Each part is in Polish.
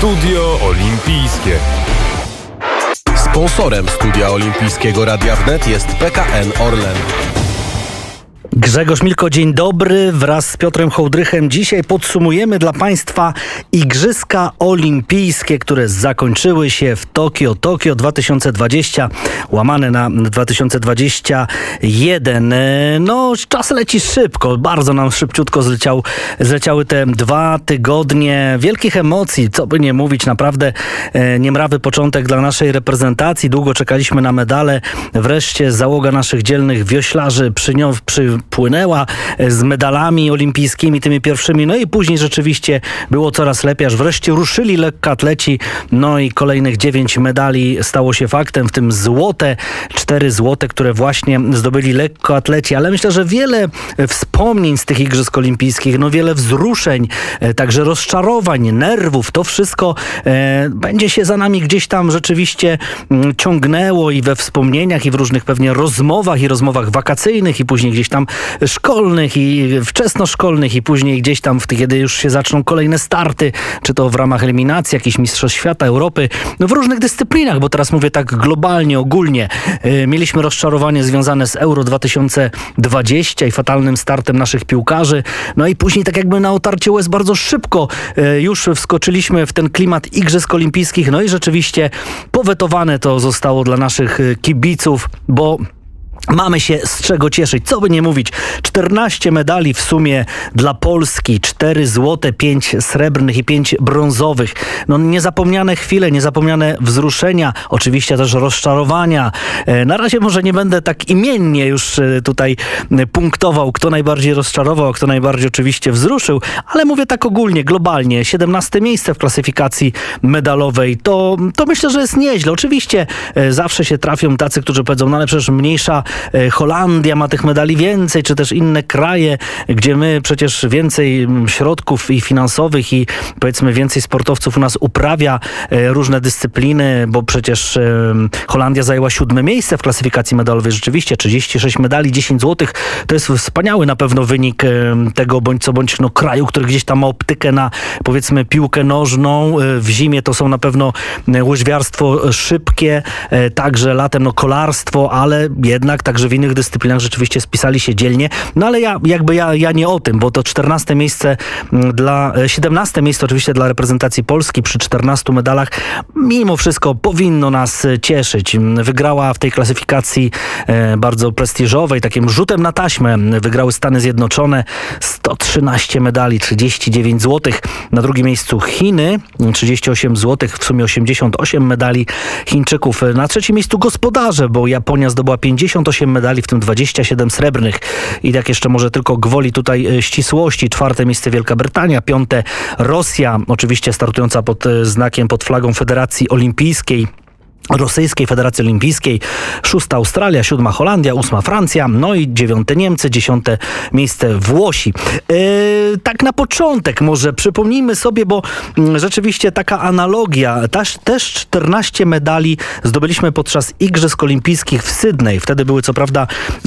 Studio Olimpijskie. Sponsorem Studia Olimpijskiego Radia Wnet jest PKN Orlen. Grzegorz Milko, dzień dobry. Wraz z Piotrem Hołdrychem dzisiaj podsumujemy dla Państwa Igrzyska Olimpijskie, które zakończyły się w Tokio. Tokio 2020, łamane na 2021. No, czas leci szybko, bardzo nam szybciutko zleciał, zleciały te dwa tygodnie wielkich emocji, co by nie mówić, naprawdę e, niemrawy początek dla naszej reprezentacji. Długo czekaliśmy na medale. Wreszcie załoga naszych dzielnych wioślarzy przynią, przy, płynęła e, z medalami olimpijskimi, tymi pierwszymi. No i później rzeczywiście było coraz lepiej, aż wreszcie ruszyli lekkoatleci. No i kolejnych dziewięć medali stało się faktem, w tym złote, cztery złote, które właśnie zdobyli lekkoatleci. Ale myślę, że wiele wspomnień z tych Igrzysk Olimpijskich, no wiele wzruszeń, e, także rozczarowań, nerwów, to wszystko e, będzie się za nami gdzieś tam rzeczywiście m, mm, ciągnęło i we wspomnieniach, i w różnych pewnie rozmowach, i rozmowach wakacyjnych, i później gdzieś tam szkolnych i wczesnoszkolnych i później gdzieś tam, kiedy już się zaczną kolejne starty, czy to w ramach eliminacji, jakichś Mistrzostw Świata, Europy, no w różnych dyscyplinach, bo teraz mówię tak globalnie, ogólnie. Y, mieliśmy rozczarowanie związane z Euro 2020 i fatalnym startem naszych piłkarzy, no i później tak jakby na otarcie łez bardzo szybko y, już wskoczyliśmy w ten klimat Igrzysk Olimpijskich, no i rzeczywiście powetowane to zostało dla naszych y, kibiców, bo Mamy się z czego cieszyć, co by nie mówić. 14 medali w sumie dla Polski, 4 złote, 5 srebrnych i 5 brązowych. No niezapomniane chwile, niezapomniane wzruszenia, oczywiście też rozczarowania. E, na razie może nie będę tak imiennie już e, tutaj punktował, kto najbardziej rozczarował, kto najbardziej oczywiście wzruszył, ale mówię tak ogólnie, globalnie. 17 miejsce w klasyfikacji medalowej, to, to myślę, że jest nieźle. Oczywiście e, zawsze się trafią tacy, którzy powiedzą, no ale przecież mniejsza E, Holandia ma tych medali więcej, czy też inne kraje, gdzie my przecież więcej środków i finansowych i powiedzmy więcej sportowców u nas uprawia e, różne dyscypliny, bo przecież e, Holandia zajęła siódme miejsce w klasyfikacji medalowej. Rzeczywiście 36 medali, 10 złotych. To jest wspaniały na pewno wynik tego bądź co bądź no, kraju, który gdzieś tam ma optykę na powiedzmy piłkę nożną. W zimie to są na pewno łyżwiarstwo szybkie, także latem no kolarstwo, ale jednak tak, także w innych dyscyplinach rzeczywiście spisali się dzielnie. No ale ja jakby ja, ja nie o tym, bo to 14 miejsce mm, dla, 17 e, miejsce oczywiście dla reprezentacji Polski przy 14 medalach mimo wszystko powinno nas e, cieszyć. Mm, wygrała w tej klasyfikacji e, bardzo prestiżowej, takim rzutem na taśmę wygrały Stany Zjednoczone 113 medali, 39 złotych. Na drugim miejscu Chiny 38 złotych, w sumie 88 medali Chińczyków. Na trzecim miejscu gospodarze, bo Japonia zdobyła 58 28 medali, w tym 27 srebrnych. I tak jeszcze może tylko gwoli tutaj e, ścisłości. Czwarte miejsce Wielka Brytania, piąte Rosja, oczywiście startująca pod e, znakiem, pod flagą Federacji Olimpijskiej. Rosyjskiej Federacji Olimpijskiej, szósta Australia, siódma Holandia, ósma Francja, no i dziewiąte Niemcy, dziesiąte miejsce Włosi. Yy, tak na początek może przypomnijmy sobie, bo mm, rzeczywiście taka analogia, też, też 14 medali zdobyliśmy podczas Igrzysk Olimpijskich w Sydney. Wtedy były co prawda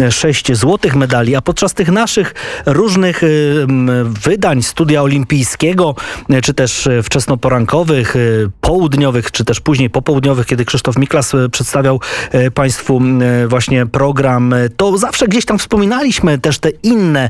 6 złotych medali, a podczas tych naszych różnych yy, wydań studia olimpijskiego, czy też wczesnoporankowych, południowych, czy też później popołudniowych, kiedy Krzysztof Krzysztof Miklas e, przedstawiał e, Państwu e, właśnie program, to zawsze gdzieś tam wspominaliśmy też te inne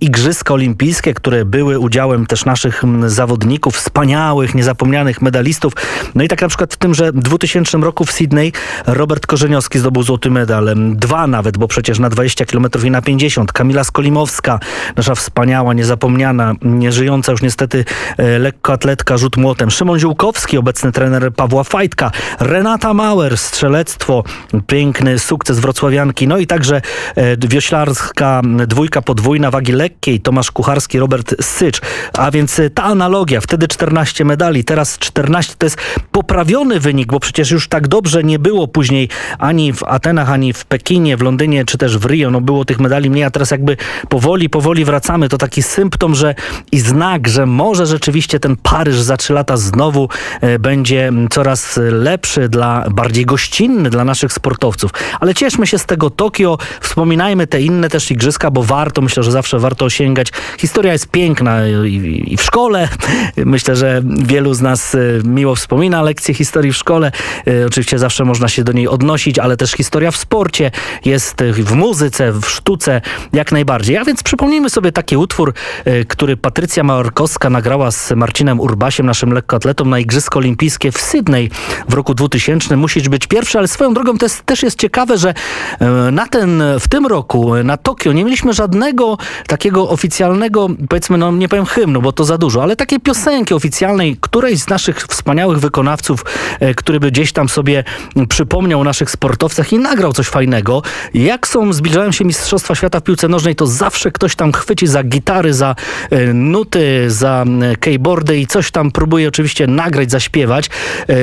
Igrzyska Olimpijskie, które były udziałem też naszych zawodników, wspaniałych, niezapomnianych medalistów. No i tak na przykład w tymże 2000 roku w Sydney Robert Korzeniowski zdobył złoty medal. Dwa nawet, bo przecież na 20 km i na 50. Kamila Skolimowska, nasza wspaniała, niezapomniana, nieżyjąca już niestety lekkoatletka rzut młotem. Szymon Ziółkowski, obecny trener Pawła Fajtka. Renata Beata Mauer, strzelectwo, piękny sukces wrocławianki, no i także e, wioślarska dwójka podwójna wagi lekkiej, Tomasz Kucharski, Robert Sycz. A więc e, ta analogia, wtedy 14 medali, teraz 14 to jest poprawiony wynik, bo przecież już tak dobrze nie było później ani w Atenach, ani w Pekinie, w Londynie, czy też w Rio, no było tych medali mniej, a teraz jakby powoli, powoli wracamy. To taki symptom, że i znak, że może rzeczywiście ten Paryż za trzy lata znowu e, będzie coraz lepszy dla bardziej gościnny dla naszych sportowców. Ale cieszmy się z tego Tokio, wspominajmy te inne też igrzyska, bo warto, myślę, że zawsze warto osiągać. Historia jest piękna i, i w szkole. Myślę, że wielu z nas y, miło wspomina lekcje historii w szkole. Y, Oczywiście zawsze można się do niej odnosić, ale też historia w sporcie jest y, w muzyce, w sztuce jak najbardziej. A więc przypomnijmy sobie taki utwór, który Patrycja Małorkowska nagrała z Marcinem Urbasiem, naszym lekkoatletą na Igrzyska Olimpijskie w Sydney w roku 2000. Musisz być pierwszy, ale swoją drogą to jest, też jest ciekawe, że y, na ten, w tym roku y, na Tokio nie mieliśmy żadnego takiego oficjalnego, powiedzmy, no nie powiem hymnu, bo to za dużo, ale takiej piosenki oficjalnej, którejś z naszych wspaniałych wykonawców, e, który by gdzieś tam sobie przypomniał o naszych sportowcach i nagrał coś fajnego. Jak są, zbliżają się Mistrzostwa Świata w piłce nożnej, to zawsze ktoś tam chwyci za gitary, za e, nuty, za e, keyboardy i coś tam próbuje oczywiście nagrać, zaśpiewać. E,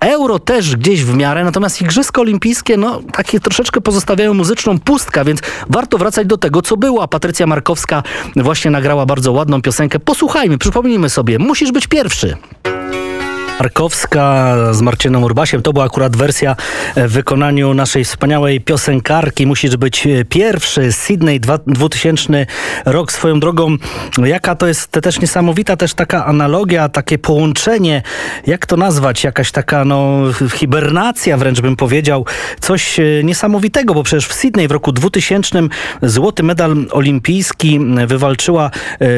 Euro też gdzieś w miarę, natomiast Igrzyska Olimpijskie, no takie troszeczkę pozostawiają muzyczną pustkę, więc warto wracać do tego, co było. A Patrycja Markowska właśnie nagrała bardzo ładną piosenkę. Posłuchajmy, przypomnijmy sobie. Musisz być pierwszy. Markowska z Marcinem Urbasiem. To była akurat wersja e, w wykonaniu naszej wspaniałej piosenkarki. Musisz być e, pierwszy. Sydney dwa- 2000 rok swoją drogą. Jaka to jest też niesamowita też taka analogia, takie połączenie. Jak to nazwać? Jakaś taka no hibernacja wręcz bym powiedział. Coś e, niesamowitego, bo przecież w Sydney w roku 2000 złoty medal olimpijski wywalczyła,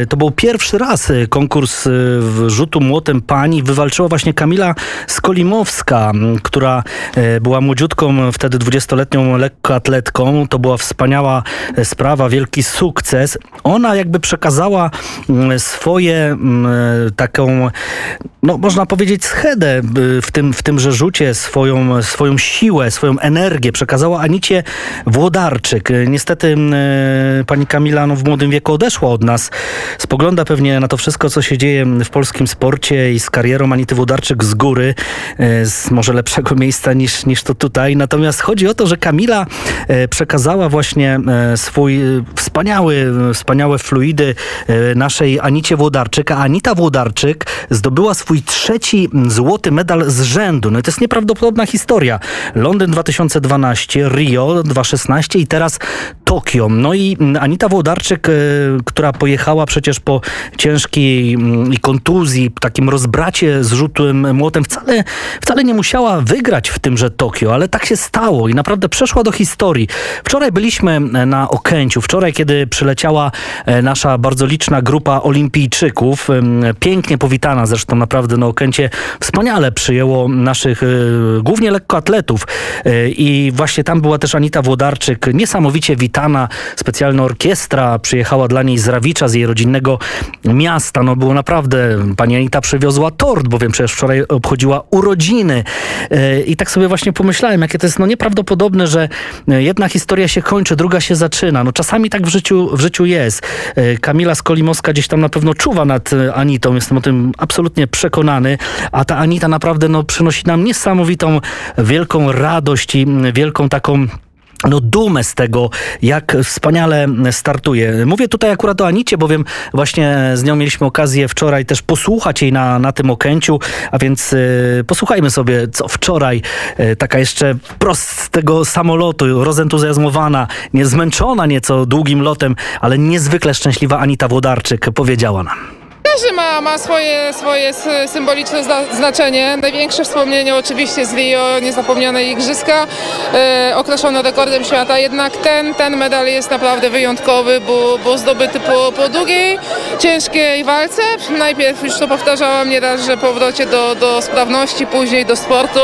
to był pierwszy raz konkurs w rzutu młotem pani, wywalczyła właśnie Kamila Skolimowska, która e, była młodziutką, wtedy 20-letnią lekkoatletką. To była wspaniała e, sprawa, wielki sukces. Ona jakby przekazała swoje m, taką, no można powiedzieć schedę w, tym, w tymże rzucie, swoją, swoją siłę, swoją energię przekazała Anicie Włodarczyk. Niestety pani Kamila no, w młodym wieku odeszła od nas. Spogląda pewnie na to wszystko, co się dzieje w polskim sporcie i z karierą Anity Włodarczyk z góry, y, z może lepszego miejsca niż, niż to tutaj. Natomiast chodzi o to, że Kamila e, przekazała właśnie e, swój e, wspaniały, wspaniałe fluidy e, naszej Anicie Włodarczyk, a Anita Włodarczyk zdobyła swój trzeci złoty medal z rzędu. No to jest nieprawdopodobna historia. Londyn 2012, Rio 2016 i teraz Tokio. No i Anita Włodarczyk, e, która pojechała przecież po ciężkiej i kontuzji, takim rozbracie z młotem, wcale, wcale nie musiała wygrać w tymże Tokio, ale tak się stało i naprawdę przeszła do historii. Wczoraj byliśmy e, na Okęciu. Wczoraj, kiedy przyleciała e, nasza bardzo liczna grupa olimpijczyków, pięknie powitana zresztą naprawdę na Okęcie, wspaniale przyjęło naszych e, głównie lekkoatletów i właśnie tam była też Anita Włodarczyk, niesamowicie witana, specjalna orkiestra przyjechała dla niej z Rawicza, z jej rodzinnego miasta. No było naprawdę, pani Anita przywiozła tort, bowiem przecież wczoraj obchodziła urodziny E, i tak sobie właśnie pomyślałem, jakie to jest no nieprawdopodobne, że e, jedna historia się kończy, druga się zaczyna. No czasami tak w życiu, w życiu jest. E, Kamila Skolimowska gdzieś tam na pewno czuwa nad Anitą, jestem o tym absolutnie przekonany, a ta Anita naprawdę no, przynosi nam niesamowitą, wielką radość i wielką taką no dumę z tego, jak wspaniale startuje. Mówię tutaj akurat o Anicie, bowiem właśnie z nią mieliśmy okazję wczoraj też posłuchać jej na, na tym okęciu, a więc y, posłuchajmy sobie, co wczoraj y, taka jeszcze wprost z tego samolotu, rozentuzjazmowana, nie zmęczona nieco długim lotem, ale niezwykle szczęśliwa Anita Włodarczyk powiedziała nam. Każdy ma, ma swoje, swoje symboliczne zna- znaczenie. Największe wspomnienie oczywiście z Rio, niezapomniane igrzyska, e, określone rekordem świata. Jednak ten, ten medal jest naprawdę wyjątkowy, bo, bo zdobyty po, po długiej, ciężkiej walce. Najpierw już to powtarzałam nieraz, że powrocie do, do sprawności, później do sportu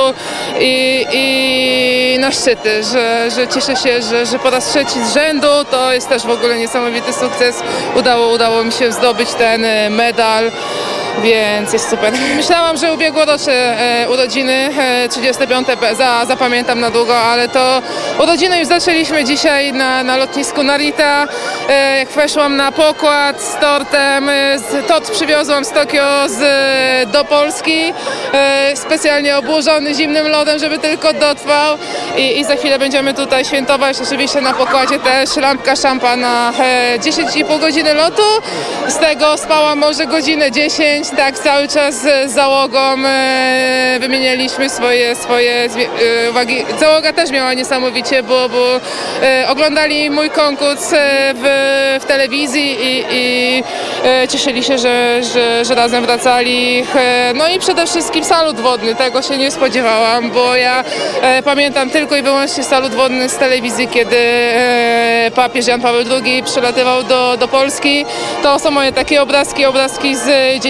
i, i na szczyty, że, że cieszę się, że, że po raz trzeci z rzędu to jest też w ogóle niesamowity sukces. Udało, udało mi się zdobyć ten e, medal. Więc jest super. Myślałam, że ubiegłoroczne e, urodziny, e, 35. pe- za, zapamiętam na długo, ale to urodziny już zaczęliśmy dzisiaj na, na lotnisku Narita. E, jak weszłam na pokład z tortem, e, tort przywiozłam z Tokio z, do Polski, e, specjalnie obłożony zimnym lodem, żeby tylko dotrwał i, i za chwilę będziemy tutaj świętować. Oczywiście na pokładzie też lampka szampana, e, 10,5 godziny lotu, z tego spałam może godzinę 10, zdjęć, tak, cały czas z załogą e, wymienialiśmy swoje, swoje e, uwagi. Załoga też miała niesamowicie, bo, bo e, oglądali mój konkurs w, w telewizji i, i cieszyli się, że, że, że razem wracali. No i przede wszystkim salut wodny, tego się nie spodziewałam, bo ja pamiętam tylko i wyłącznie salut wodny z telewizji, kiedy papież Jan Paweł II przylatywał do, do Polski. To są moje takie obrazki, obrazki z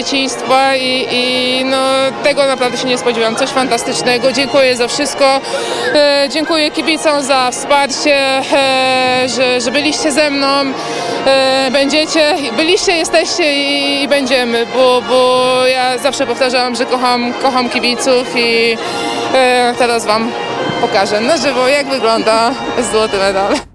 i, i no, tego naprawdę się nie spodziewałam. Coś fantastycznego. Dziękuję za wszystko. E, dziękuję kibicom za wsparcie, e, że, że byliście ze mną. E, będziecie, byliście, jesteście i, i będziemy, bo, bo ja zawsze powtarzałam, że kocham, kocham kibiców i e, teraz wam pokażę na żywo, jak wygląda złoty medal.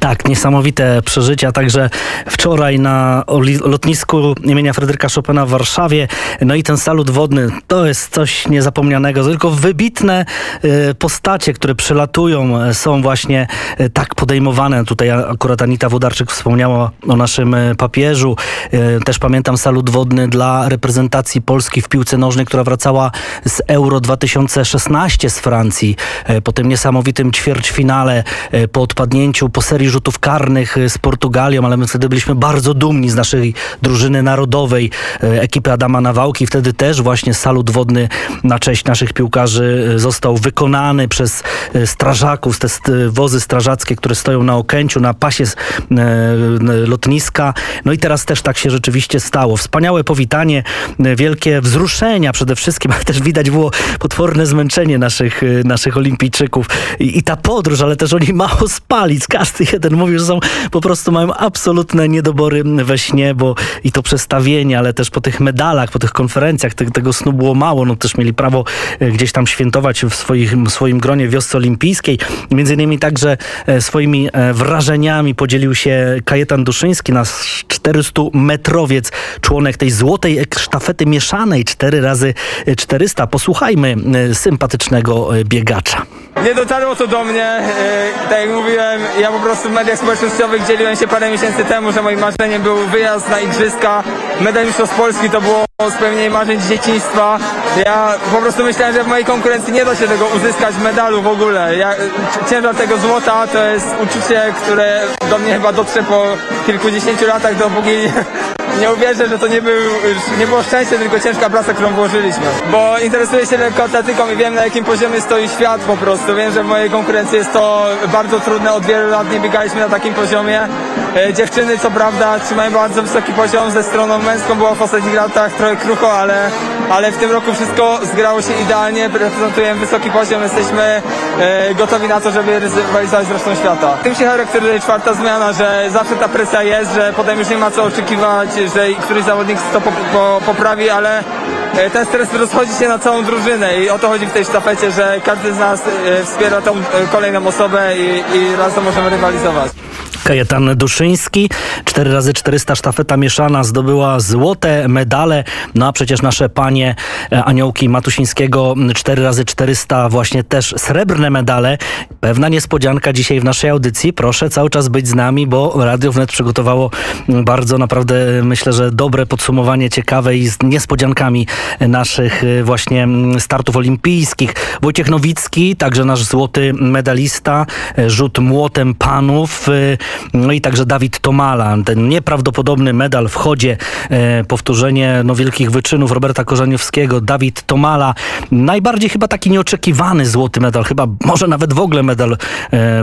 Tak, niesamowite przeżycia. Także wczoraj na lotnisku imienia Fryderyka Chopina w Warszawie. No i ten salut wodny to jest coś niezapomnianego. Tylko wybitne e, postacie, które przylatują, e, są właśnie e, tak podejmowane. Tutaj akurat Anita Wodarczyk wspomniała o naszym papieżu. Też pamiętam salut wodny dla reprezentacji Polski w piłce nożnej, która wracała z Euro 2016 z Francji. Po tym niesamowitym ćwierćfinale, po odpadnięciu po serii rzutów karnych e, z Portugalią, ale my wtedy byliśmy bardzo dumni z naszej drużyny narodowej, e, ekipy Adama Nawałki. Wtedy też właśnie salut wodny na cześć naszych piłkarzy e, został wykonany przez strażaków, te wozy strażackie, które stoją na Okęciu, na pasie lotniska. No i teraz też tak się rzeczywiście stało. Wspaniałe powitanie, wielkie wzruszenia przede wszystkim, ale też widać było potworne zmęczenie naszych, naszych olimpijczyków I, i ta podróż, ale też oni mało spali. Każdy jeden mówił, że są po prostu mają absolutne niedobory we śnie, bo i to przestawienie, ale też po tych medalach, po tych konferencjach te, tego snu było mało. No też mieli prawo e, gdzieś tam świętować w swoich, swoim gronie wiosce olimpijskiej. Między innymi także e, swoimi e, wrażeniami podzielił się Kajetan Duszyński, nasz 400-metrowiec, członek tej złotej sztafety mieszanej 4 razy 400 Posłuchajmy sympatycznego biegacza. Nie dotarło to do mnie. Tak jak mówiłem, ja po prostu w mediach społecznościowych dzieliłem się parę miesięcy temu, że moim marzeniem był wyjazd na igrzyska. Medal Mistrzostw Polski to było spełnienie marzeń z dzieciństwa. Ja po prostu myślałem, że w mojej konkurencji nie da się tego uzyskać medalu w ogóle. Ja, ciężar tego złota to jest uczucie, które do mnie chyba dotrze po kilkudziesięciu latach, dopóki nie uwierzę, że to nie, był, nie było szczęście, tylko ciężka praca, którą włożyliśmy. Bo interesuję się lekkoatletyką i wiem na jakim poziomie stoi świat po prostu. Wiem, że w mojej konkurencji jest to bardzo trudne. Od wielu lat nie biegaliśmy na takim poziomie. E, dziewczyny co prawda trzymają bardzo wysoki poziom. Ze stroną męską było w ostatnich latach trochę krucho, ale, ale w tym roku wszystko zgrało się idealnie. Reprezentujemy wysoki poziom. Jesteśmy e, gotowi na to, żeby rywalizować z resztą świata. Tym się charakteryzuje czwarta zmiana, że zawsze ta presja jest, że potem już nie ma co oczekiwać, że któryś zawodnik to po, po, poprawi, ale e, ten stres rozchodzi się na całą drużynę i o to chodzi w tej sztafecie, że każdy z nas e, wspiera tą e, kolejną osobę i, i razem możemy rywalizować. Kajetan Duszyński, 4 razy 400 sztafeta mieszana zdobyła złote medale, no a przecież nasze panie e, Aniołki Matusińskiego 4 razy 400 właśnie też srebrne medale. Pewna niespodzianka dzisiaj w naszej audycji. Proszę cały czas być z nami, bo Radio Wnet przygotowało mm, bardzo naprawdę myślę, że dobre podsumowanie ciekawe i z niespodziankami naszych e, właśnie mm, startów olimpijskich. Wojciech Nowicki, także nasz złoty medalista, e, rzut młotem panów, e, no i także Dawid Tomala, ten nieprawdopodobny medal w chodzie, e, powtórzenie no, wielkich wyczynów Roberta Korzeniowskiego, Dawid Tomala, najbardziej chyba taki nieoczekiwany złoty medal, chyba może nawet w ogóle medal e,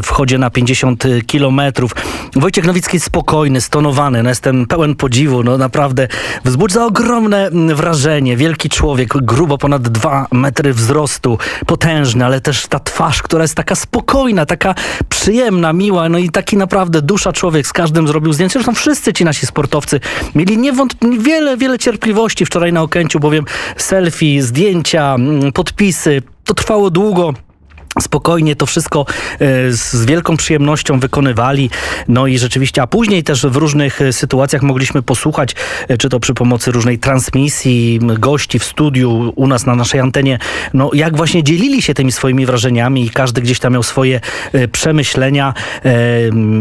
w chodzie na 50 kilometrów. Wojciech Nowicki spokojny, stonowany, no jestem pełen podziwu, no naprawdę wzbudza ogromne mm, wrażenie, wielki człowiek, grubo ponad 2 metry wzrostu, potężny, ale też ta twarz, która jest taka spokojna, taka przyjemna, miła, no i taki naprawdę dusza człowiek, z każdym zrobił zdjęcie. Zresztą wszyscy ci nasi sportowcy mieli niewątpliwie wiele, wiele cierpliwości wczoraj na Okęciu, bowiem selfie, zdjęcia, mm, podpisy, to trwało długo. Spokojnie to wszystko e, z wielką przyjemnością wykonywali. No i rzeczywiście, a później też w różnych e, sytuacjach mogliśmy posłuchać, e, czy to przy pomocy różnej transmisji, gości w studiu, u nas na naszej antenie, no jak właśnie dzielili się tymi swoimi wrażeniami i każdy gdzieś tam miał swoje przemyślenia.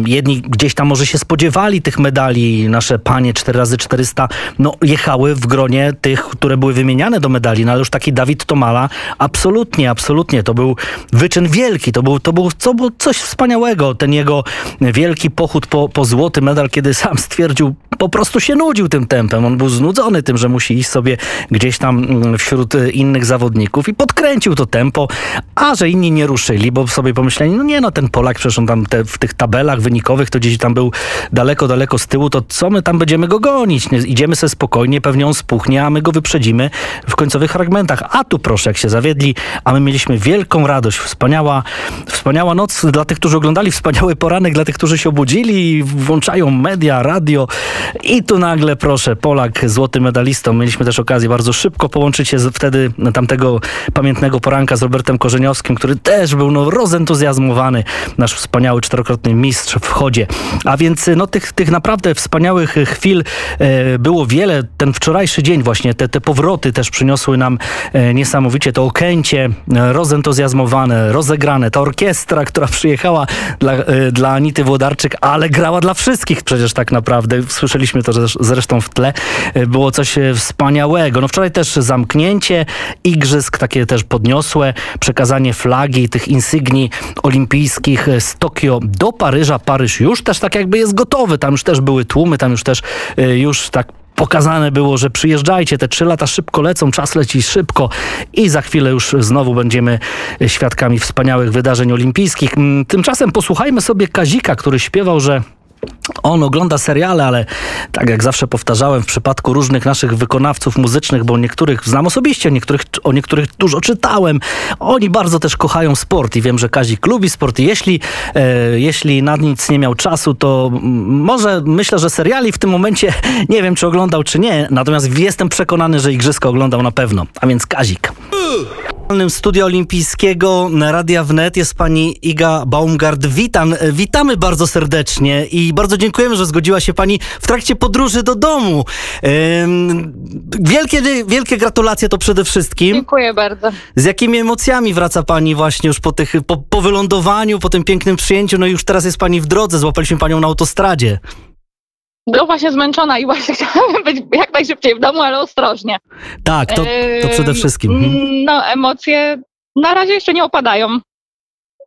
Jedni gdzieś tam może się spodziewali tych medali, nasze panie 4x400, no jechały w gronie tych, które były wymieniane do medali, no ale już taki Dawid Tomala, absolutnie, absolutnie, to był wyczyn wielki, to był, to był, to było coś wspaniałego, ten jego wielki pochód po, po złoty medal, kiedy sam stwierdził, po prostu się nudził tym tempem, on był znudzony tym, że musi iść sobie gdzieś tam mm, wśród e, innych zawodników i podkręcił to tempo, a że inni nie ruszyli, bo sobie pomyśleli, no nie no, ten Polak przecież on tam te, w tych tabelach wynikowych to gdzieś tam był daleko, daleko z tyłu, to co my tam będziemy go gonić? Nie, idziemy sobie spokojnie, pewnie on spuchnie, a my go wyprzedzimy w końcowych fragmentach. A tu proszę, jak się zawiedli, a my mieliśmy wielką radość, wspaniała, wspaniała noc dla tych, którzy oglądali, wspaniały poranek dla tych, którzy się obudzili, włączają media, radio i tu nagle, proszę, Polak, złoty medalistą. Mieliśmy też okazję bardzo szybko połączyć się z, wtedy tamtego pamiętnego poranka z Robertem Korzeniowskim, który też był no, rozentuzjazmowany, nasz wspaniały czterokrotny mistrz w chodzie. A więc no, tych, tych naprawdę wspaniałych chwil e, było wiele. Ten wczorajszy dzień właśnie, te, te powroty też przyniosły nam e, niesamowicie to okęcie, e, rozentuzjazmowane, rozegrane. Ta orkiestra, która przyjechała dla, e, dla Anity Włodarczyk, ale grała dla wszystkich przecież tak naprawdę. Słyszeliśmy to zresz- zresztą w tle. E, Było coś e, wspaniałego. No wczoraj też zamknięcie igrzysk, takie też podniosłe, przekazanie flagi, tych insygnii olimpijskich z Tokio do Paryża. Paryż już też tak jakby jest gotowy. Tam już też były tłumy, tam już też już tak pokazane było, że przyjeżdżajcie, te trzy lata szybko lecą, czas leci szybko i za chwilę już znowu będziemy świadkami wspaniałych wydarzeń olimpijskich. Mm, Tymczasem posłuchajmy sobie Kazika, który śpiewał, że on ogląda seriale, ale tak jak zawsze powtarzałem, w przypadku różnych naszych wykonawców muzycznych, bo niektórych znam osobiście, niektórych, o niektórych dużo czytałem, oni bardzo też kochają sport i wiem, że Kazik lubi sport jeśli, e, jeśli na nic nie miał czasu, to może myślę, że seriali w tym momencie nie wiem, czy oglądał, czy nie, natomiast jestem przekonany, że Igrzyska oglądał na pewno, a więc Kazik. W studia olimpijskiego Radia Wnet jest pani Iga Baumgart. Witam, witamy bardzo serdecznie i bardzo dziękujemy, że zgodziła się pani w trakcie podróży do domu. Wielkie, wielkie gratulacje to przede wszystkim. Dziękuję bardzo. Z jakimi emocjami wraca pani właśnie już po, tych, po, po wylądowaniu, po tym pięknym przyjęciu? No i już teraz jest pani w drodze, złapaliśmy panią na autostradzie. No właśnie zmęczona i właśnie chciałabym być jak najszybciej w domu, ale ostrożnie. Tak, to, to przede wszystkim. Mhm. No emocje na razie jeszcze nie opadają.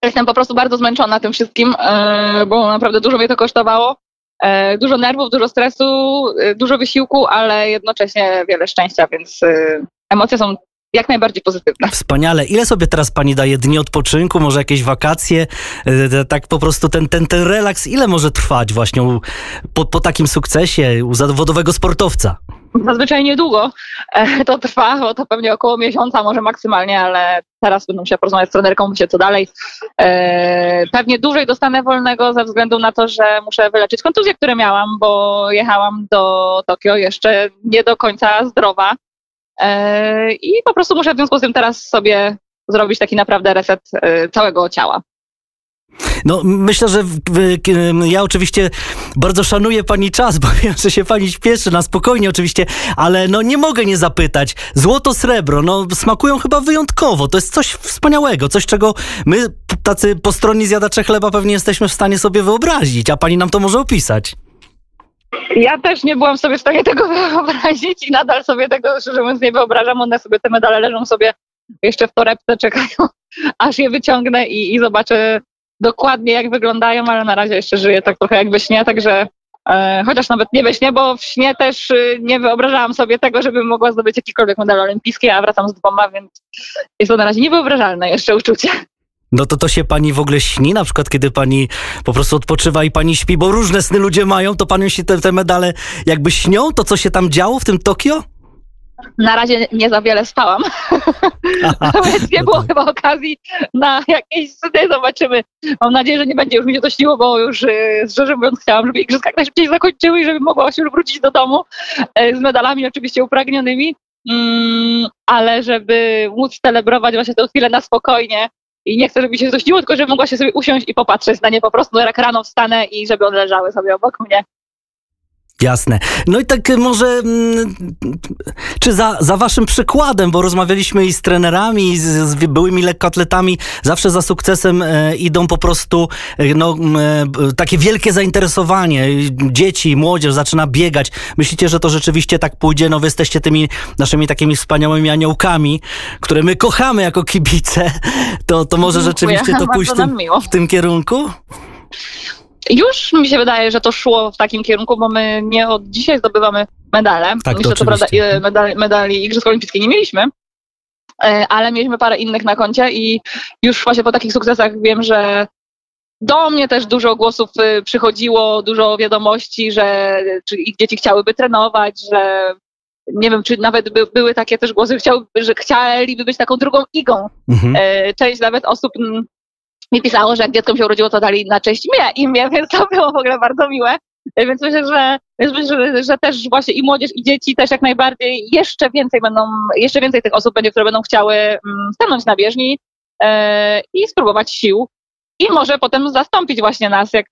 Jestem po prostu bardzo zmęczona tym wszystkim, e, bo naprawdę dużo mnie to kosztowało. E, Dużo nerwów, dużo stresu, e, dużo wysiłku, ale jednocześnie wiele szczęścia, więc emocje są jak najbardziej pozytywne. Wspaniale. Ile sobie teraz pani daje dni odpoczynku, może jakieś wakacje? E, Tak po prostu ten, ten, ten relaks, ile może trwać właśnie u, po, po takim sukcesie u zawodowego sportowca? Zazwyczaj niedługo e, to trwa, bo to pewnie około miesiąca, może maksymalnie, ale teraz będę musiała porozmawiać z trenerką, myślę co dalej. E, Pewnie dłużej dostanę wolnego ze względu na to, że muszę wyleczyć kontuzje, które miałam, bo jechałam do Tokio jeszcze nie do końca zdrowa i po prostu muszę w związku z tym teraz sobie zrobić taki naprawdę reset e, całego ciała. No, myślę, że ja oczywiście bardzo szanuję pani czas, bo wiem, że się pani śpieszy na spokojnie oczywiście, ale no nie mogę nie zapytać. Złoto, srebro, no smakują chyba wyjątkowo. To jest coś wspaniałego, coś czego my tacy postronni zjadacze chleba pewnie jesteśmy w stanie sobie wyobrazić, a pani nam to może opisać. Ja też nie byłam sobie w stanie tego wyobrazić i nadal sobie tego, szczerze mówiąc, nie wyobrażam. One sobie, te medale leżą sobie jeszcze w torebce, czekają, aż je wyciągnę i, i zobaczę dokładnie, jak wyglądają, ale na razie jeszcze żyję tak trochę jak we śnie, także e, chociaż nawet nie we śnie, bo w śnie też y, nie wyobrażałam sobie tego, żebym mogła zdobyć jakikolwiek medal olimpijski, a wracam z dwoma, więc jest to na razie niewyobrażalne jeszcze uczucie. No to to się pani w ogóle śni, na przykład kiedy pani po prostu odpoczywa i pani śpi, bo różne sny ludzie mają, to panią się te, te medale jakby śnią, to co się tam działo w tym Tokio? Na razie nie za wiele spałam, więc nie było chyba okazji na jakieś sny, zobaczymy. Mam nadzieję, że nie będzie już mi się to śniło, bo już y, szczerze mówiąc chciałam, żeby igrzyska jak najszybciej zakończyły i żeby mogła się już wrócić do domu e, z medalami oczywiście upragnionymi, mm, ale żeby móc celebrować właśnie tę chwilę na spokojnie i nie chcę, żeby się zdusiło, tylko żeby mogła się sobie usiąść i popatrzeć na nie po prostu, jak rano wstanę i żeby one leżały sobie obok mnie. Jasne. No i tak y, może, mm, czy za, za waszym przykładem, bo rozmawialiśmy i z trenerami, i z, z byłymi lekkoatletami, zawsze za sukcesem e, idą po prostu e, no, e, takie wielkie zainteresowanie. Dzieci, młodzież zaczyna biegać. Myślicie, że to rzeczywiście tak pójdzie? No wy jesteście tymi naszymi takimi wspaniałymi aniołkami, które my kochamy jako kibice. To, to może Dziękuję. rzeczywiście to pójść w tym, w tym kierunku? Już mi się wydaje, że to szło w takim kierunku, bo my nie od dzisiaj zdobywamy medale. Tak, to Jeszcze co prawda e, medali, medali Igrzysk Olimpijskich nie mieliśmy, e, ale mieliśmy parę innych na koncie i już właśnie po takich sukcesach wiem, że do mnie też dużo głosów y, przychodziło, dużo wiadomości, że czy ich dzieci chciałyby trenować, że nie wiem, czy nawet by, były takie też głosy, że, chciały, że chcieliby być taką drugą igą Mhm. E, Część nawet osób mi pisało, że jak dzieckom się urodziło, to dali na cześć mnie, imię, więc to było w ogóle bardzo miłe. Więc myślę, że, że, że też właśnie i młodzież, i dzieci też jak najbardziej jeszcze więcej będą, jeszcze więcej tych osób będzie, które będą chciały mm, stanąć na bieżni e, i spróbować sił. I może potem zastąpić właśnie nas, jak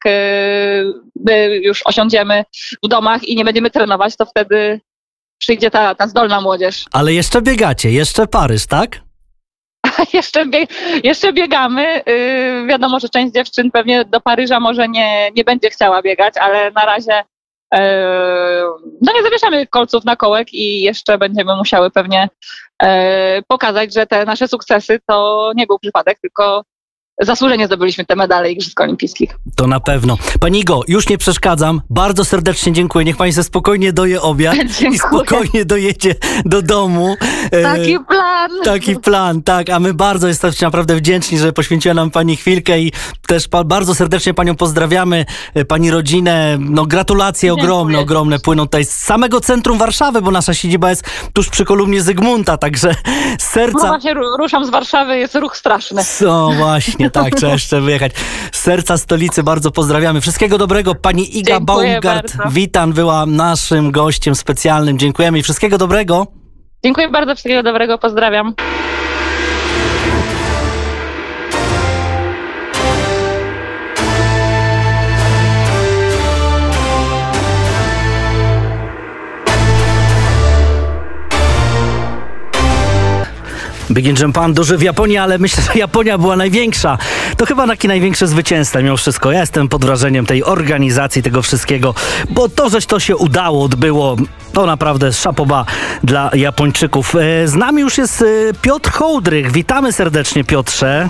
my już osiądziemy w domach i nie będziemy trenować, to wtedy przyjdzie ta, ta zdolna młodzież. Ale jeszcze biegacie, jeszcze Paryż, tak? jeszcze, bie, jeszcze biegamy. Yy, wiadomo, że część dziewczyn pewnie do Paryża może nie, nie będzie chciała biegać, ale na razie yy, no nie zawieszamy kolców na kołek i jeszcze będziemy musiały pewnie yy, pokazać, że te nasze sukcesy to nie był przypadek, tylko zasłużenie zdobyliśmy te medale Igrzysk Olimpijskich. To na pewno. Pani Igo, już nie przeszkadzam. Bardzo serdecznie dziękuję. Niech pani sobie spokojnie doje obiad i spokojnie dojedzie do domu. E, Taki plan. Taki plan, tak, a my bardzo jesteśmy naprawdę wdzięczni, że poświęciła nam Pani chwilkę i też bardzo serdecznie Panią pozdrawiamy, e, Pani rodzinę, no gratulacje Dziękuję. ogromne, ogromne płyną tutaj z samego centrum Warszawy, bo nasza siedziba jest tuż przy kolumnie Zygmunta, także z No serca... właśnie ru- ruszam z Warszawy, jest ruch straszny. No właśnie, tak, trzeba jeszcze wyjechać. Z serca stolicy bardzo pozdrawiamy. Wszystkiego dobrego. Pani Iga Dziękuję Baumgart, bardzo. witam, była naszym gościem specjalnym. Dziękujemy i wszystkiego dobrego. Dziękuję bardzo, wszystkiego dobrego, pozdrawiam. Big Japan duży w Japonii, ale myślę, że Japonia była największa. To chyba taki największy zwycięzca mimo wszystko. Ja jestem pod wrażeniem tej organizacji, tego wszystkiego, bo to, żeś to się udało, odbyło, to naprawdę szapoba dla Japończyków. E, Z nami już jest e, Piotr Hołdrych. Witamy serdecznie, Piotrze.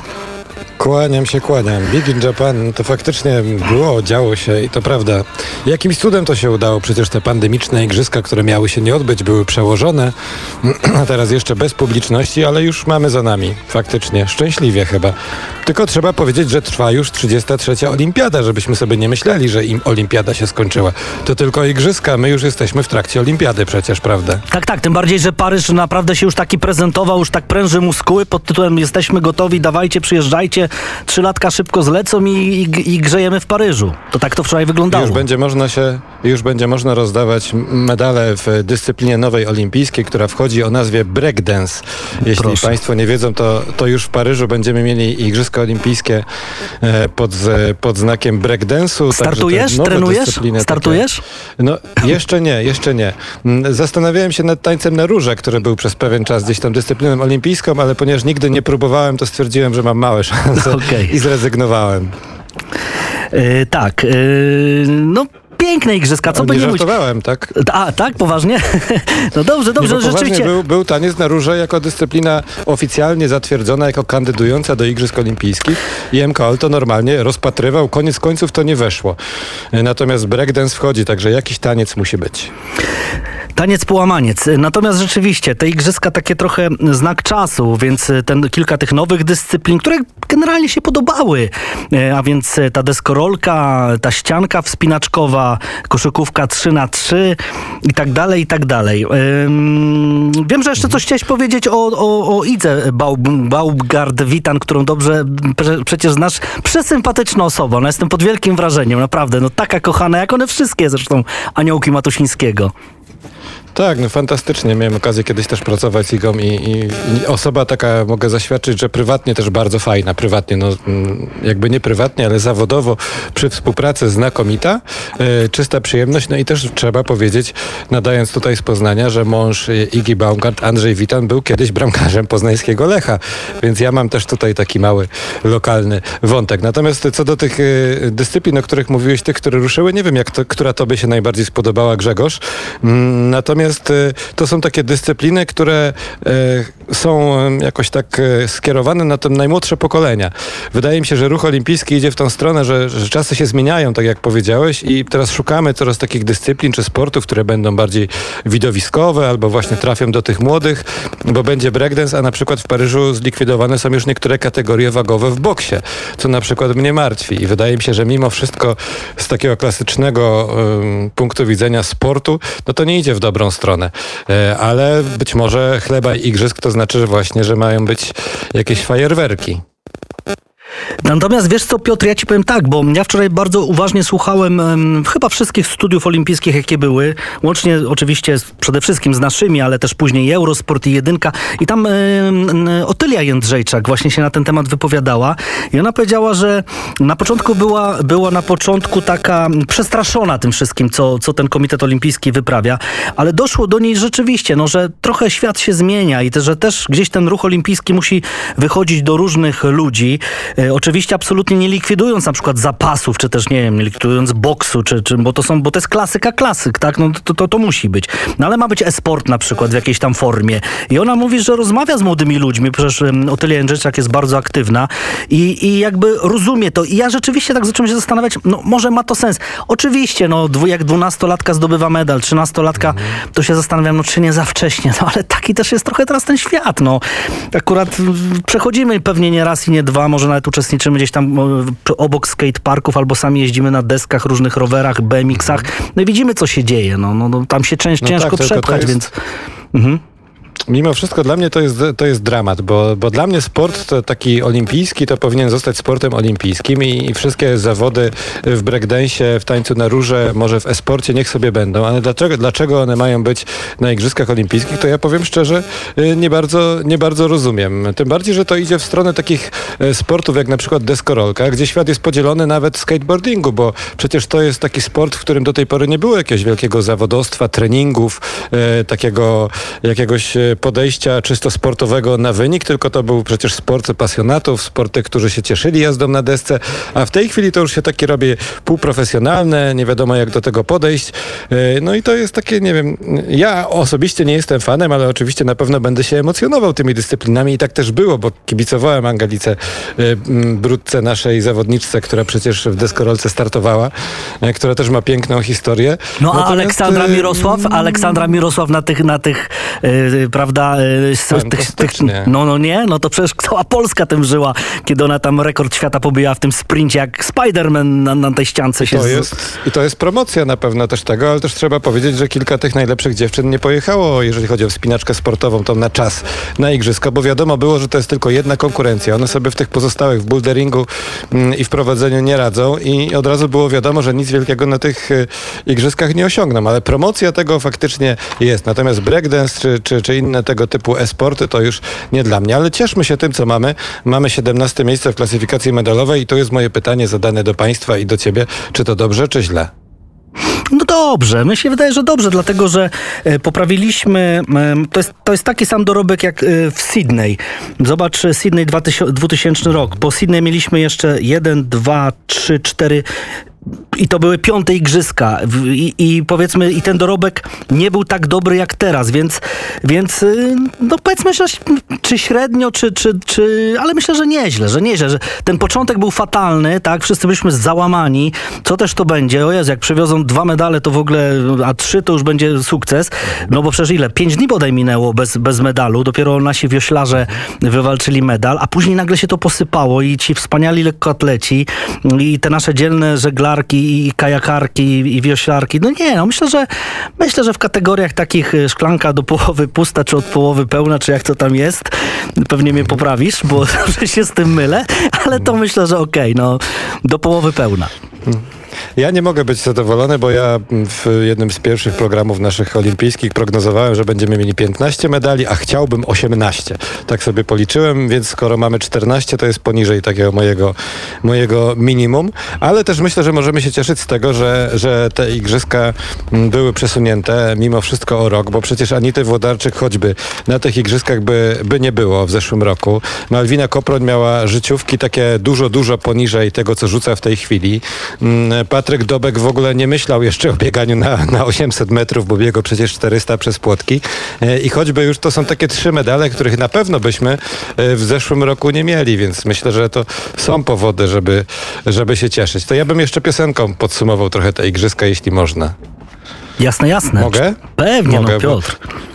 Kłaniam się, kłaniam. Big in Japan to faktycznie było, działo się i to prawda. Jakimś cudem to się udało. Przecież te pandemiczne igrzyska, które miały się nie odbyć, były przełożone. A teraz jeszcze bez publiczności, ale już mamy za nami. Faktycznie. Szczęśliwie chyba. Tylko trzeba powiedzieć, że trwa już 33. olimpiada, żebyśmy sobie nie myśleli, że im olimpiada się skończyła. To tylko igrzyska. My już jesteśmy w trakcie olimpiady przecież, prawda? Tak, tak, tym bardziej, że Paryż naprawdę się już taki prezentował, już tak pręży muskuły pod tytułem jesteśmy gotowi, dawajcie, przyjeżdżajcie, trzy latka szybko zlecą i, i, i grzejemy w Paryżu. To tak to wczoraj wyglądało. Już będzie można się, już będzie można rozdawać medale w dyscyplinie nowej olimpijskiej, która wchodzi o nazwie breakdance. Jeśli Proszę. Państwo nie wiedzą, to, to już w Paryżu będziemy mieli Igrzyska Olimpijskie e, pod, pod znakiem breakdance'u. Startujesz? Trenujesz? dyscypliny takie- Startujesz? No, jeszcze nie, jeszcze nie. Mm, Zastanawiałem się nad tańcem na róże, który był przez pewien czas gdzieś tam dyscypliną olimpijską, ale ponieważ nigdy nie próbowałem, to stwierdziłem, że mam małe szanse Okej. i zrezygnowałem. Yy, tak, yy, no piękne igrzyska, co nie by nie mówić. tak? A, tak? Poważnie? No dobrze, Nie, dobrze, bo poważnie rzeczywiście. był, był taniec na róże jako dyscyplina oficjalnie zatwierdzona jako kandydująca do Igrzysk Olimpijskich i MKOL to normalnie rozpatrywał. Koniec końców to nie weszło. Natomiast breakdance wchodzi, także jakiś taniec musi być. Taniec połamaniec. Natomiast rzeczywiście te igrzyska takie trochę znak czasu, więc ten kilka tych nowych dyscyplin, które generalnie się podobały, E, a więc ta deskorolka, ta ścianka wspinaczkowa, koszykówka 3 na 3 i tak dalej, i tak dalej. Wiem, że jeszcze coś chciałeś powiedzieć o, o, o Idze Baumgart-Witan, którą dobrze pre, przecież znasz. Przesympatyczna osoba, no jestem pod wielkim wrażeniem, naprawdę. No taka kochana, jak one wszystkie zresztą, aniołki Matusińskiego. Tak, no fantastycznie. Miałem okazję kiedyś też pracować z Igą i, i, i osoba taka, mogę zaświadczyć, że prywatnie też bardzo fajna. Prywatnie, no mm, jakby nie prywatnie, ale zawodowo przy współpracy znakomita, e, czysta przyjemność. No i też trzeba powiedzieć, nadając tutaj z Poznania, że mąż e, Igi Baumgart, Andrzej Witan, był kiedyś bramkarzem poznańskiego Lecha. Więc ja mam też tutaj taki mały, lokalny wątek. Natomiast co do tych e, dyscyplin, o których mówiłeś, tych, które ruszyły, nie wiem, jak to, która tobie się najbardziej spodobała, Grzegorz. Mm, Natomiast e, to są takie dyscypliny, które e, są jakoś tak e, skierowane na te najmłodsze pokolenia. Wydaje mi się, że ruch olimpijski idzie w tą stronę, że, że czasy się zmieniają, tak jak powiedziałeś, i teraz szukamy coraz takich dyscyplin czy sportów, które będą bardziej widowiskowe albo właśnie trafią do tych młodych, bo będzie breakdance, a na przykład w Paryżu zlikwidowane są już niektóre kategorie wagowe w boksie, co na przykład mnie martwi. I wydaje mi się, że mimo wszystko z takiego klasycznego em, punktu widzenia sportu, no to nie idzie w dobrą stronę. E, ale być może chleba i igrzysk to znaczy właśnie, że mają być jakieś fajerwerki. Natomiast wiesz co, Piotr, ja ci powiem tak, bo ja wczoraj bardzo uważnie słuchałem em, chyba wszystkich studiów olimpijskich, jakie były, łącznie oczywiście z, przede wszystkim z naszymi, ale też później Eurosport i Jedynka i tam em, Otylia Jędrzejczak właśnie się na ten temat wypowiadała i ona powiedziała, że na początku była, była na początku taka przestraszona tym wszystkim, co, co ten Komitet Olimpijski wyprawia, ale doszło do niej rzeczywiście, no, że trochę świat się zmienia i te, że też gdzieś ten ruch olimpijski musi wychodzić do różnych ludzi. E, oczywiście absolutnie nie likwidując na przykład zapasów, czy też nie wiem, nie likwidując boksu, czy, czy, bo, to są, bo to jest klasyka klasyk, tak? No to, to, to musi być. No ale ma być e-sport na przykład w jakiejś tam formie. I ona mówi, że rozmawia z młodymi ludźmi, przecież Otylia Jędrzejczak jest bardzo aktywna i, i jakby rozumie to. I ja rzeczywiście tak zacząłem się zastanawiać, no może ma to sens. Oczywiście, no dwu, jak dwunastolatka zdobywa medal, trzynastolatka, to się zastanawiam, no czy nie za wcześnie, no ale taki też jest trochę teraz ten świat, no. Akurat mm, przechodzimy pewnie nie raz i nie dwa, może nawet uczestniczymy gdzieś tam e, obok skateparków albo sami jeździmy na deskach, różnych rowerach, BMX-ach, no i widzimy co się dzieje, no, no, no tam się cięż, No ciężko tak, przepchać, jest- więc... Mhm. Mimo wszystko dla mnie to jest, to jest dramat, bo, bo dla mnie sport taki olimpijski to powinien zostać sportem olimpijskim i, i wszystkie zawody w breakdance'ie, w tańcu na róże, może w esporcie niech sobie będą, ale dlaczego, dlaczego one mają być na Igrzyskach Olimpijskich, to ja powiem szczerze, y, nie bardzo, nie bardzo rozumiem. Tym bardziej, że to idzie w stronę takich e, sportów jak na przykład deskorolka, gdzie świat jest podzielony nawet skateboardingu, bo przecież to jest taki sport, w którym do tej pory nie było jakiegoś wielkiego zawodowstwa, treningów, e, takiego jakiegoś podejścia czysto sportowego na wynik, tylko to był przecież sport pasjonatów, sporty, którzy się cieszyli jazdą na desce, a w tej chwili to już się takie robi półprofesjonalne, nie wiadomo jak do tego podejść. E, No i to jest takie, nie wiem, ja osobiście nie jestem fanem, ale oczywiście na pewno będę się emocjonował tymi dyscyplinami i tak też było, bo kibicowałem Angelice e, Brudce, naszej zawodniczce, która przecież w deskorolce startowała, e, która też ma piękną historię. No a Natomiast, Aleksandra Mirosław? Aleksandra Mirosław na tych, na tych prawda, e, z, tych, tych, no, no nie, no to przecież cała Polska tym żyła, kiedy ona tam rekord świata pobiła w tym sprincie, jak Spider-Man na, na tej ściance się... To z- jest, I to jest promocja na pewno też tego, ale też trzeba powiedzieć, że kilka tych najlepszych dziewczyn nie pojechało, jeżeli chodzi o wspinaczkę sportową, tą na czas, na igrzyska, bo wiadomo było, że to jest tylko jedna konkurencja. One sobie w tych pozostałych, w boulderingu mm, i w prowadzeniu nie radzą i od razu było wiadomo, że nic wielkiego na tych y, igrzyskach nie osiągną, ale promocja tego faktycznie jest. Natomiast breakdance czy, czy, czy inne tego typu e-sporty to już nie dla mnie, ale cieszmy się tym, co mamy. Mamy 17 miejsce w klasyfikacji medalowej i to jest moje pytanie zadane do Państwa i do Ciebie, czy to dobrze, czy źle? No dobrze, mi się wydaje, że dobrze, dlatego że e, poprawiliśmy, em, to jest, to jest taki sam dorobek jak e, w Sydney. Zobacz, e, Sydney 2000, 2000 rok. Po Sydney mieliśmy jeszcze 1, 2, 3, 4 i to były piąte igrzyska. I, i powiedzmy i ten dorobek nie był tak dobry jak teraz, więc, więc y, no powiedzmy, że czy średnio, czy, czy, czy ale myślę, że nieźle, że nieźle, że ten początek był fatalny, tak, wszyscy byliśmy załamani, co też to będzie, o Jezu, jak przywiozą dwa medale, to w ogóle, a trzy to już będzie sukces, no bo przecież ile, pięć dni bodaj minęło bez, bez medalu, dopiero nasi wioślarze wywalczyli medal, a później nagle się to posypało i ci wspaniali lekkoatleci i te nasze dzielne i kajakarki i wioślarki, no nie, no myślę, że myślę, że w kategoriach takich y, szklanka do połowy pusta, czy od połowy pełna, czy jak to tam jest, pewnie mnie poprawisz, bo zawsze się z tym mylę, ale to myślę, że okej, no do połowy pełna. Ja nie mogę być zadowolony, bo ja w jednym z pierwszych programów naszych olimpijskich prognozowałem, że będziemy mieli 15 medali, a chciałbym 18. Tak sobie policzyłem, więc skoro mamy 14, to jest poniżej takiego mojego, mojego minimum, ale też myślę, że możemy się cieszyć z tego, że, że te igrzyska mm, były przesunięte mimo wszystko o rok, bo przecież Anity Włodarczyk choćby na tych igrzyskach by, by nie było w zeszłym roku. Malwina Koproń miała życiówki takie dużo, dużo poniżej tego, co rzuca w tej chwili. Patryk Dobek w ogóle nie myślał jeszcze o bieganiu na, na 800 metrów, bo biegł przecież 400 przez płotki. E, I choćby już to są takie trzy medale, których na pewno byśmy e, w zeszłym roku nie mieli, więc myślę, że to są powody, żeby, żeby się cieszyć. To ja bym jeszcze piosenką podsumował trochę te igrzyska, jeśli można. Jasne, jasne. Mogę? Pewnie, Mogę, no Piotr. Bo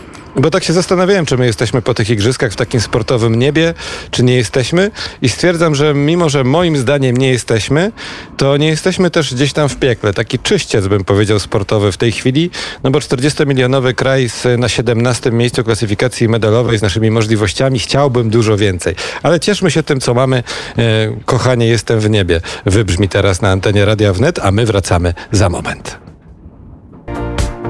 tak się zastanawiałem, czy my jesteśmy po tych igrzyskach w takim sportowym niebie, czy nie jesteśmy. I stwierdzam, że mimo, że moim zdaniem nie jesteśmy, to nie jesteśmy też gdzieś tam w piekle. Taki czyściec, bym powiedział, sportowy w tej chwili. No bo 40-milionowy kraj z, na 17 miejscu klasyfikacji medalowej z naszymi możliwościami. Chciałbym dużo więcej. Ale cieszmy się tym, co mamy. E, kochanie, jestem w niebie. Wybrzmi teraz na antenie Radia Wnet, a my wracamy za moment.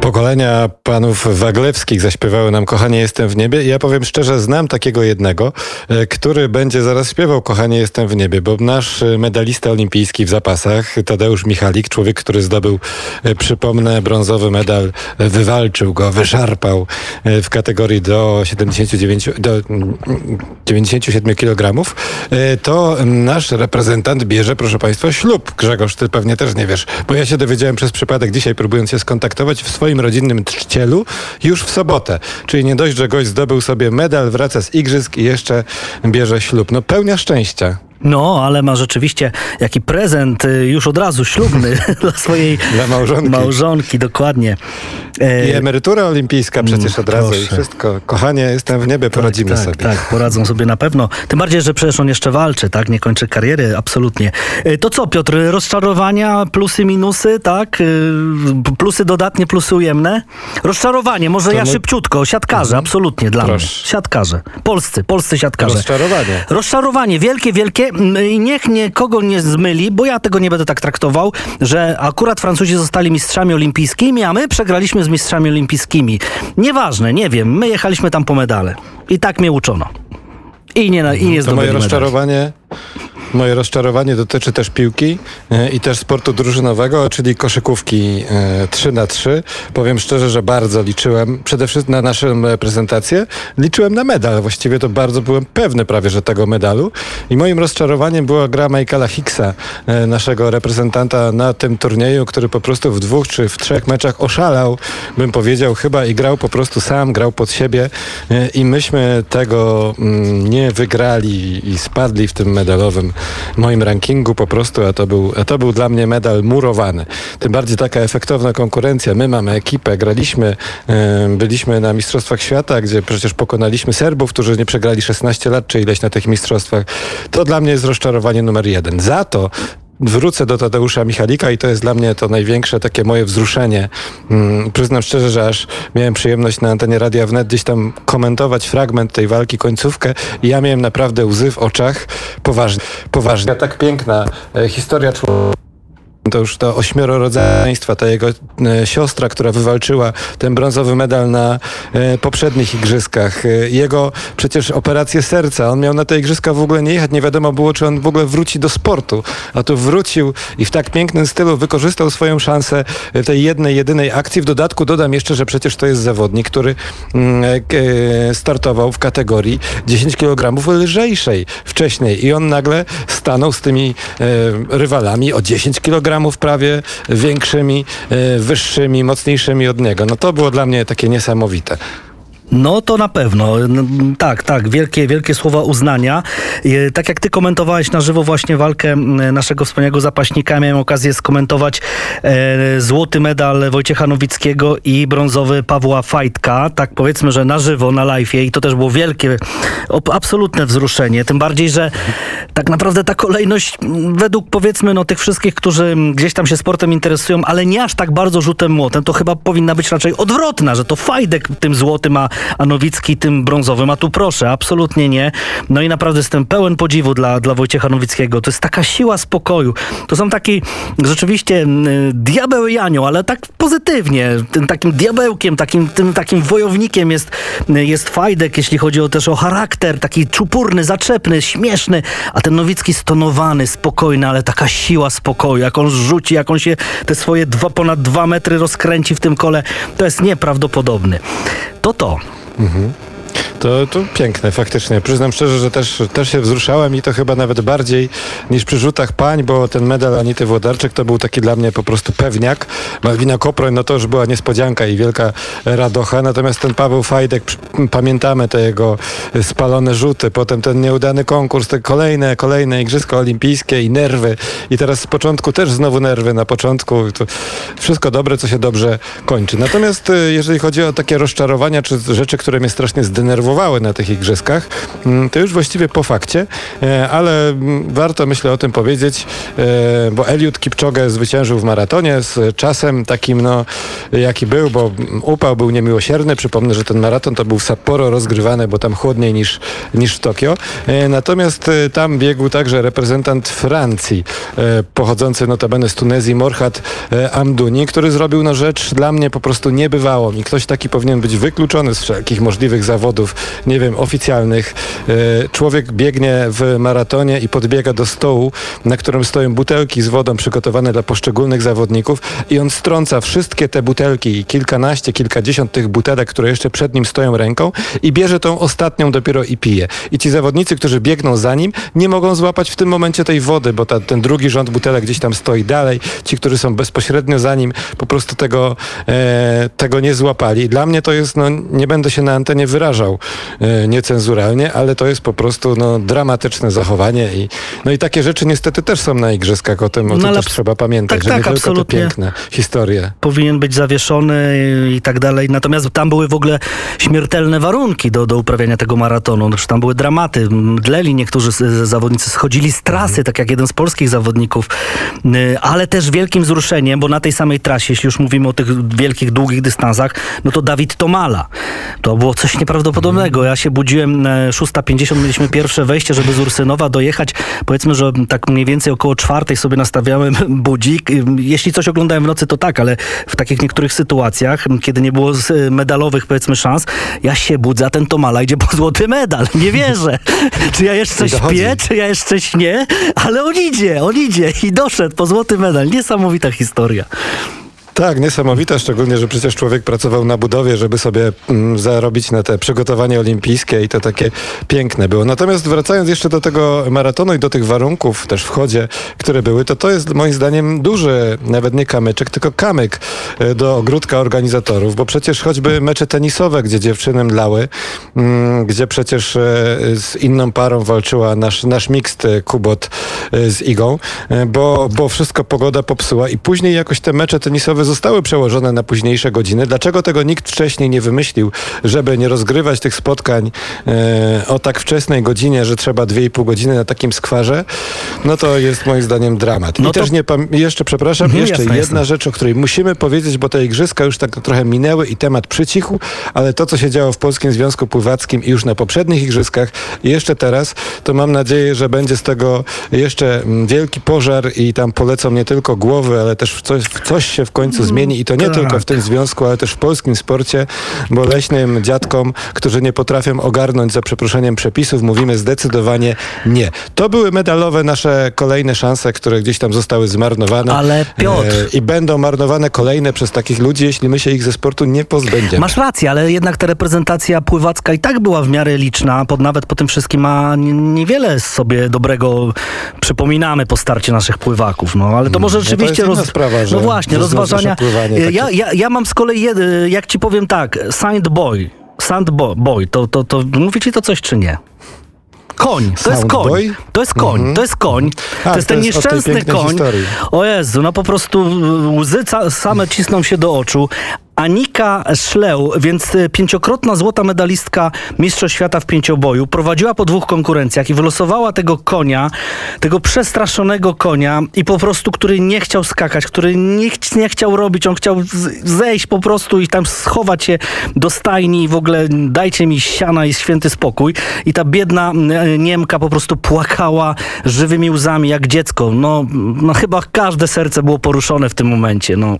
Pokolenia panów Waglewskich zaśpiewały nam Kochanie jestem w niebie ja powiem szczerze, znam takiego jednego, e, który będzie zaraz śpiewał Kochanie jestem w niebie, bo nasz medalista olimpijski w zapasach, Tadeusz Michalik, człowiek, który zdobył, e, przypomnę, brązowy medal, e, wywalczył go, wyszarpał w kategorii do 79, do mm, 97 kg, e, to nasz reprezentant bierze, proszę państwa, ślub. Grzegorz, ty pewnie też nie wiesz, bo ja się dowiedziałem przez przypadek dzisiaj, próbując się skontaktować w swoim rodzinnym trzcielu już w sobotę. Czyli nie dość, że gość zdobył sobie medal, wraca z igrzysk i jeszcze bierze ślub. No pełnia szczęścia. No, ale ma rzeczywiście jaki prezent y, już od razu ślubny dla swojej Dla małżonki. małżonki, dokładnie. E, I emerytura olimpijska przecież od razu i wszystko. Kochanie, jestem w niebie, poradzimy tak, sobie. Tak, poradzą sobie na pewno. Tym bardziej, że przecież on jeszcze walczy, tak? Nie kończy kariery, absolutnie. E, To co, Piotr, rozczarowania, plusy, minusy, tak? E, Plusy dodatnie, plusy ujemne? Rozczarowanie, może To ja my- szybciutko. Siatkarze, absolutnie dla Proszę. mnie. Siatkarze. Polscy, polscy siatkarze. Rozczarowanie. Rozczarowanie wielkie, wielkie i niech nikogo nie zmyli, bo ja tego nie będę tak traktował, że akurat Francuzi zostali mistrzami olimpijskimi, a my przegraliśmy z mistrzami olimpijskimi. Nieważne, nie wiem, my jechaliśmy tam po medale. I tak mnie uczono. I nie, i nie To moje rozczarowanie, moje rozczarowanie dotyczy też piłki e, i też sportu drużynowego, czyli koszykówki e, 3 na 3 Powiem szczerze, że bardzo liczyłem, przede wszystkim na naszą reprezentację, liczyłem na medal. Właściwie to bardzo byłem pewny prawie, że tego medalu. I moim rozczarowaniem była gra Michaela Hicksa, e, naszego reprezentanta na tym turnieju, który po prostu w dwóch czy w trzech meczach oszalał, bym powiedział chyba i grał po prostu sam, grał pod siebie e, i myśmy tego mm, nie wygrali i spadli w tym medalowym moim rankingu po prostu, a to był, a to był dla mnie medal murowany. Tym bardziej taka efektowna konkurencja. My mamy ekipę, graliśmy, byliśmy na Mistrzostwach Świata, gdzie przecież pokonaliśmy Serbów, którzy nie przegrali 16 lat czy ileś na tych mistrzostwach. To dla mnie jest rozczarowanie numer jeden. Za to wrócę do Tadeusza Michalika i to jest dla mnie to największe takie moje wzruszenie. Mm, przyznam szczerze, że aż miałem przyjemność na antenie Radia Wnet gdzieś tam komentować fragment tej walki, końcówkę i ja miałem naprawdę łzy w oczach. Poważnie, poważnie. Tak piękna e, historia człowieka. To już to ośmioro rodzeństwa, ta jego e, siostra, która wywalczyła ten brązowy medal na e, poprzednich igrzyskach. E, jego przecież operację serca. On miał na te igrzyska w ogóle nie jechać. Nie wiadomo było, czy on w ogóle wróci do sportu. A tu wrócił i w tak pięknym stylu wykorzystał swoją szansę tej jednej, jedynej akcji. W dodatku dodam jeszcze, że przecież to jest zawodnik, który mm, startował w kategorii 10 kg lżejszej wcześniej i on nagle stanął z tymi rywalami o 10 kg prawie większymi, e, wyższymi, mocniejszymi od niego. No to było dla mnie takie niesamowite. No to na pewno. Tak, tak. Wielkie, wielkie słowa uznania. Tak jak ty komentowałeś na żywo właśnie walkę naszego wspaniałego zapaśnika, miałem okazję skomentować e, złoty medal Wojciecha Nowickiego i brązowy Pawła Fajtka. Tak powiedzmy, że na żywo, na live i to też było wielkie, absolutne wzruszenie. Tym bardziej, że tak naprawdę ta kolejność według powiedzmy no tych wszystkich, którzy gdzieś tam się sportem interesują, ale nie aż tak bardzo rzutem młotem, to chyba powinna być raczej odwrotna, że to Fajdek tym złotym, a a Nowicki tym brązowym, a tu proszę, absolutnie nie. No i naprawdę jestem pełen podziwu dla, dla Wojciecha Nowickiego. To jest taka siła spokoju. To są taki rzeczywiście mm, diabeł i anioł, ale tak pozytywnie. Tym takim diabełkiem, takim, tym takim wojownikiem jest, jest Fajdek, jeśli chodzi o też o charakter, taki czupurny, zaczepny, śmieszny, a ten Nowicki stonowany, spokojny, ale taka siła spokoju, jak on rzuci, jak on się te swoje dwa, ponad dwa metry rozkręci w tym kole, to jest nieprawdopodobny. To to. To, to piękne, faktycznie. Przyznam szczerze, że też, też się wzruszałem i to chyba nawet bardziej niż przy rzutach pań, bo ten medal Anity Włodarczyk to był taki dla mnie po prostu pewniak. Malwina Koproń, no to już była niespodzianka i wielka radocha. Natomiast ten Paweł Fajdek, pamiętamy te jego spalone rzuty, potem ten nieudany konkurs, te kolejne, kolejne Igrzyska Olimpijskie i nerwy. I teraz z początku też znowu nerwy na początku. Wszystko dobre, co się dobrze kończy. Natomiast y, jeżeli chodzi o takie rozczarowania, czy rzeczy, które mnie strasznie zdenerwowały na tych igrzyskach, mm, to już właściwie po fakcie, e, ale mm, warto myślę o tym powiedzieć, e, bo Eliud Kipchoge zwyciężył w maratonie z czasem takim, no, jaki był, bo upał był niemiłosierny. Przypomnę, że ten maraton to był w Sapporo rozgrywany, bo tam chłodniej niż, niż w Tokio. E, Natomiast tam biegł także reprezentant Francji, pochodzący notabene z Tunezji, Morhat Amduni, który zrobił no, rzecz dla mnie po prostu niebywałą i ktoś taki powinien być wykluczony z wszelkich możliwych zawodów, nie wiem, oficjalnych. E, Człowiek biegnie w maratonie i podbiega do stołu, na którym stoją butelki z wodą przygotowane dla poszczególnych zawodników i on strąca wszystkie te butelki i kilkanaście, kilkadziesiąt tych butelek, które jeszcze przed nim stoją ręką i bierze tą ostatnią dopiero i pije. I ci zawodnicy, którzy biegną za nim, nie mogą złapać w tym momencie tej wody, bo ta, ten drugi rząd butelek gdzieś tam stoi dalej. Ci, którzy są bezpośrednio za nim, po prostu tego, e, tego nie złapali. Dla mnie to jest, no nie będę się na antenie wyrażał niecenzuralnie, ale to jest po prostu no, dramatyczne zachowanie i, no i takie rzeczy niestety też są na igrzyskach, o tym, o tym No, ale też trzeba pamiętać, tak, że tak, nie tylko absolutnie. te piękne historie. powinien być zawieszony i tak dalej. Natomiast tam były w ogóle śmiertelne warunki do, do uprawiania tego maratonu. Znaczy, tam były dramaty. Mdleli niektórzy zawodnicy, schodzili z trasy, tak jak jeden z polskich zawodników, Y, ale też wielkim wzruszeniem, bo na tej samej trasie, jeśli już mówimy o tych wielkich, długich dystansach, no to Dawid Tomala. To było coś nieprawdopodobnego. Ja się budziłem e, 6.50, mieliśmy pierwsze wejście, żeby z Ursynowa dojechać. Powiedzmy, że tak mniej więcej około czwartej sobie nastawiałem budzik. Jeśli coś oglądałem w nocy, to tak, ale w takich niektórych sytuacjach, kiedy nie było y, medalowych, powiedzmy, szans, ja się budzę, a ten Tomala idzie po złoty medal. Nie wierzę. czy ja jeszcze śpię, czy ja jeszcze śnię, ale on idzie, on idzie i doszedł po złoty medal. Niesamowita historia. Tak, niesamowite, szczególnie, że przecież człowiek pracował na budowie, żeby sobie mm, zarobić na te przygotowanie olimpijskie i to takie piękne było. Natomiast wracając jeszcze do tego maratonu i do tych warunków też w chodzie, które były, to to jest moim zdaniem duży, nawet nie kamyczek, tylko kamyk e, do ogródka organizatorów, bo przecież choćby mecze tenisowe, gdzie dziewczyny mlały, mm, gdzie przecież e, z inną parą walczyła nasz, nasz mixt e, Kubot z Igą, bo, bo wszystko pogoda popsuła i później jakoś te mecze tenisowe zostały przełożone na późniejsze godziny. Dlaczego tego nikt wcześniej nie wymyślił, żeby nie rozgrywać tych spotkań e, o tak wczesnej godzinie, że trzeba 2,5 godziny na takim skwarze? No to jest moim zdaniem dramat. No I to- też nie jeszcze, przepraszam, Mhm, jeszcze jasne, jedna jasne. rzecz, o której musimy powiedzieć, bo te igrzyska już tak trochę minęły i temat przycichł, ale to, co się działo w Polskim Związku Pływackim i już na poprzednich igrzyskach i jeszcze teraz, to mam nadzieję, że będzie z tego jeszcze mm, wielki pożar i tam polecą nie tylko głowy, ale też w coś, w coś się w końcu zmieni i to nie tak. tylko w tym związku, ale też w polskim sporcie, bo leśnym dziadkom, którzy nie potrafią ogarnąć za przeproszeniem przepisów, mówimy zdecydowanie nie. To były medalowe nasze kolejne szanse, które gdzieś tam zostały zmarnowane. Ale Piotr- E, I będą marnowane kolejne przez takich ludzi, jeśli my się ich ze sportu nie pozbędziemy. Masz rację, ale jednak ta reprezentacja pływacka i tak była w miarę liczna, pod, nawet po tym wszystkim, a niewiele sobie dobrego przypominamy po starcie naszych pływaków. No, ale to może no to rzeczywiście... jest inna sprawa, że- no właśnie, że takie- Ja, ja, ja mam z kolei, jak ci powiem tak, Sand Boy, Sand Bo- Boy, to, to, to mówi ci to coś czy nie? Koń, to jest koń. To jest koń, Mhm. to jest koń. A, to jest to ten jest o tej nieszczęsny koń. historii. O Jezu, no po prostu łzy same cisną się do oczu. Anika Szleu, więc e, pięciokrotna złota medalistka Mistrzostw Świata w pięcioboju, prowadziła po dwóch konkurencjach i wylosowała tego konia, tego przestraszonego konia i po prostu, który nie chciał skakać, który nic nie chciał robić, on chciał zejść po prostu i tam schować się do stajni i w ogóle dajcie mi siana i święty spokój. I ta biedna e, Niemka po prostu płakała żywymi łzami jak dziecko. No, no chyba każde serce było poruszone w tym momencie, no.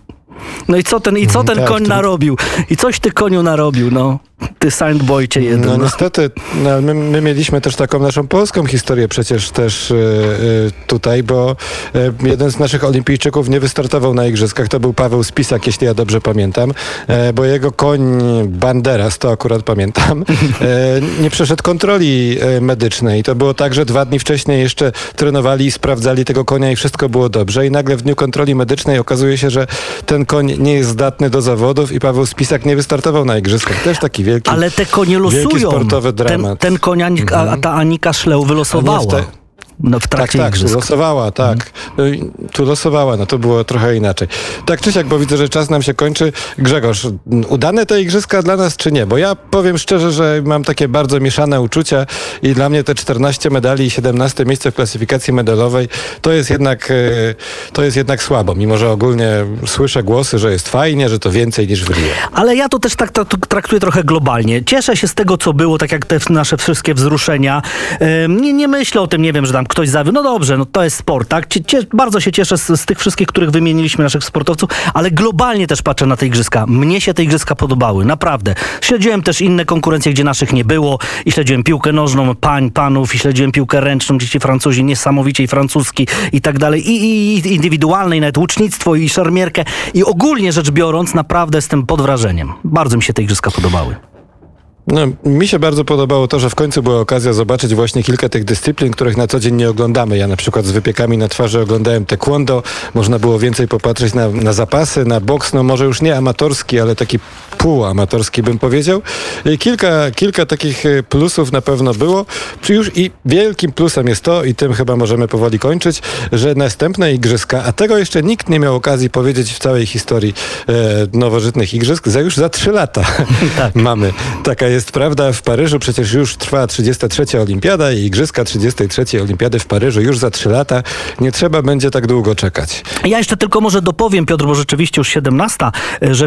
No i co ten, i co ten tak, koń narobił? I coś ty koniu narobił, no. Ty sandbojcie jeden. No niestety, no, my, my mieliśmy też taką naszą polską historię przecież też y, y, tutaj, bo y, jeden z naszych olimpijczyków nie wystartował na igrzyskach, to był Paweł Spisak, jeśli ja dobrze pamiętam, bo jego koń Banderas, to akurat pamiętam, nie przeszedł kontroli medycznej. To było tak, że dwa dni wcześniej jeszcze trenowali i sprawdzali tego konia i wszystko było dobrze i nagle w dniu kontroli medycznej okazuje się, że ten koń nie jest zdatny do zawodów i Paweł Spisak nie wystartował na igrzyskach. Też taki wielki Ale te konie Wielki losują. sportowy ten, dramat. ten konia, a, a ta Anika Szleu wylosowała. No, w Tak, trakcie tak, igrzysk. losowała, tak. No i Tu losowała, no to było trochę inaczej. Tak czy siak, bo widzę, że czas nam się kończy. Grzegorz, udane te igrzyska dla nas czy nie? Bo ja powiem szczerze, że mam takie bardzo mieszane uczucia i dla mnie te 14 medali i 17 miejsce w klasyfikacji medalowej to jest jednak, e, to jest jednak słabo, mimo że ogólnie słyszę głosy, że jest fajnie, że to więcej niż w Rio. Ale ja to też tak tra- traktuję trochę globalnie. Cieszę się z tego, co było, tak jak te nasze wszystkie wzruszenia. Ym, Nie, nie myślę o tym, nie wiem, że tam ktoś zawiódł. No dobrze, no to jest sport, tak? Cie, bardzo się cieszę z, z tych wszystkich, których wymieniliśmy, naszych sportowców, ale globalnie też patrzę na te igrzyska. Mnie się te igrzyska podobały, naprawdę. Śledziłem też inne konkurencje, gdzie naszych nie było i śledziłem piłkę nożną pań, panów i śledziłem piłkę ręczną, gdzie ci Francuzi niesamowicie i francuski i tak dalej. I, i, i indywidualne, i nawet łucznictwo i szermierkę. I ogólnie rzecz biorąc, naprawdę jestem pod wrażeniem. Bardzo mi się te igrzyska podobały. No, mi się bardzo podobało to, że w końcu była okazja zobaczyć właśnie kilka tych dyscyplin, których na co dzień nie oglądamy. Ja na przykład z wypiekami na twarzy oglądałem taekwondo, można było więcej popatrzeć na, na zapasy, na boks, no może już nie amatorski, ale taki półamatorski bym powiedział. I kilka, kilka takich e, plusów na pewno było. Czy Już i wielkim plusem jest to, i tym chyba możemy powoli kończyć, że następne igrzyska, a tego jeszcze nikt nie miał okazji powiedzieć w całej historii e, nowożytnych igrzysk, za już za trzy lata Tak. mamy. Taka jest prawda. W Paryżu przecież już trwa 33. olimpiada i igrzyska 33. olimpiady w Paryżu już za trzy lata. Nie trzeba będzie tak długo czekać. Ja jeszcze tylko może dopowiem, Piotr, bo rzeczywiście już 17, że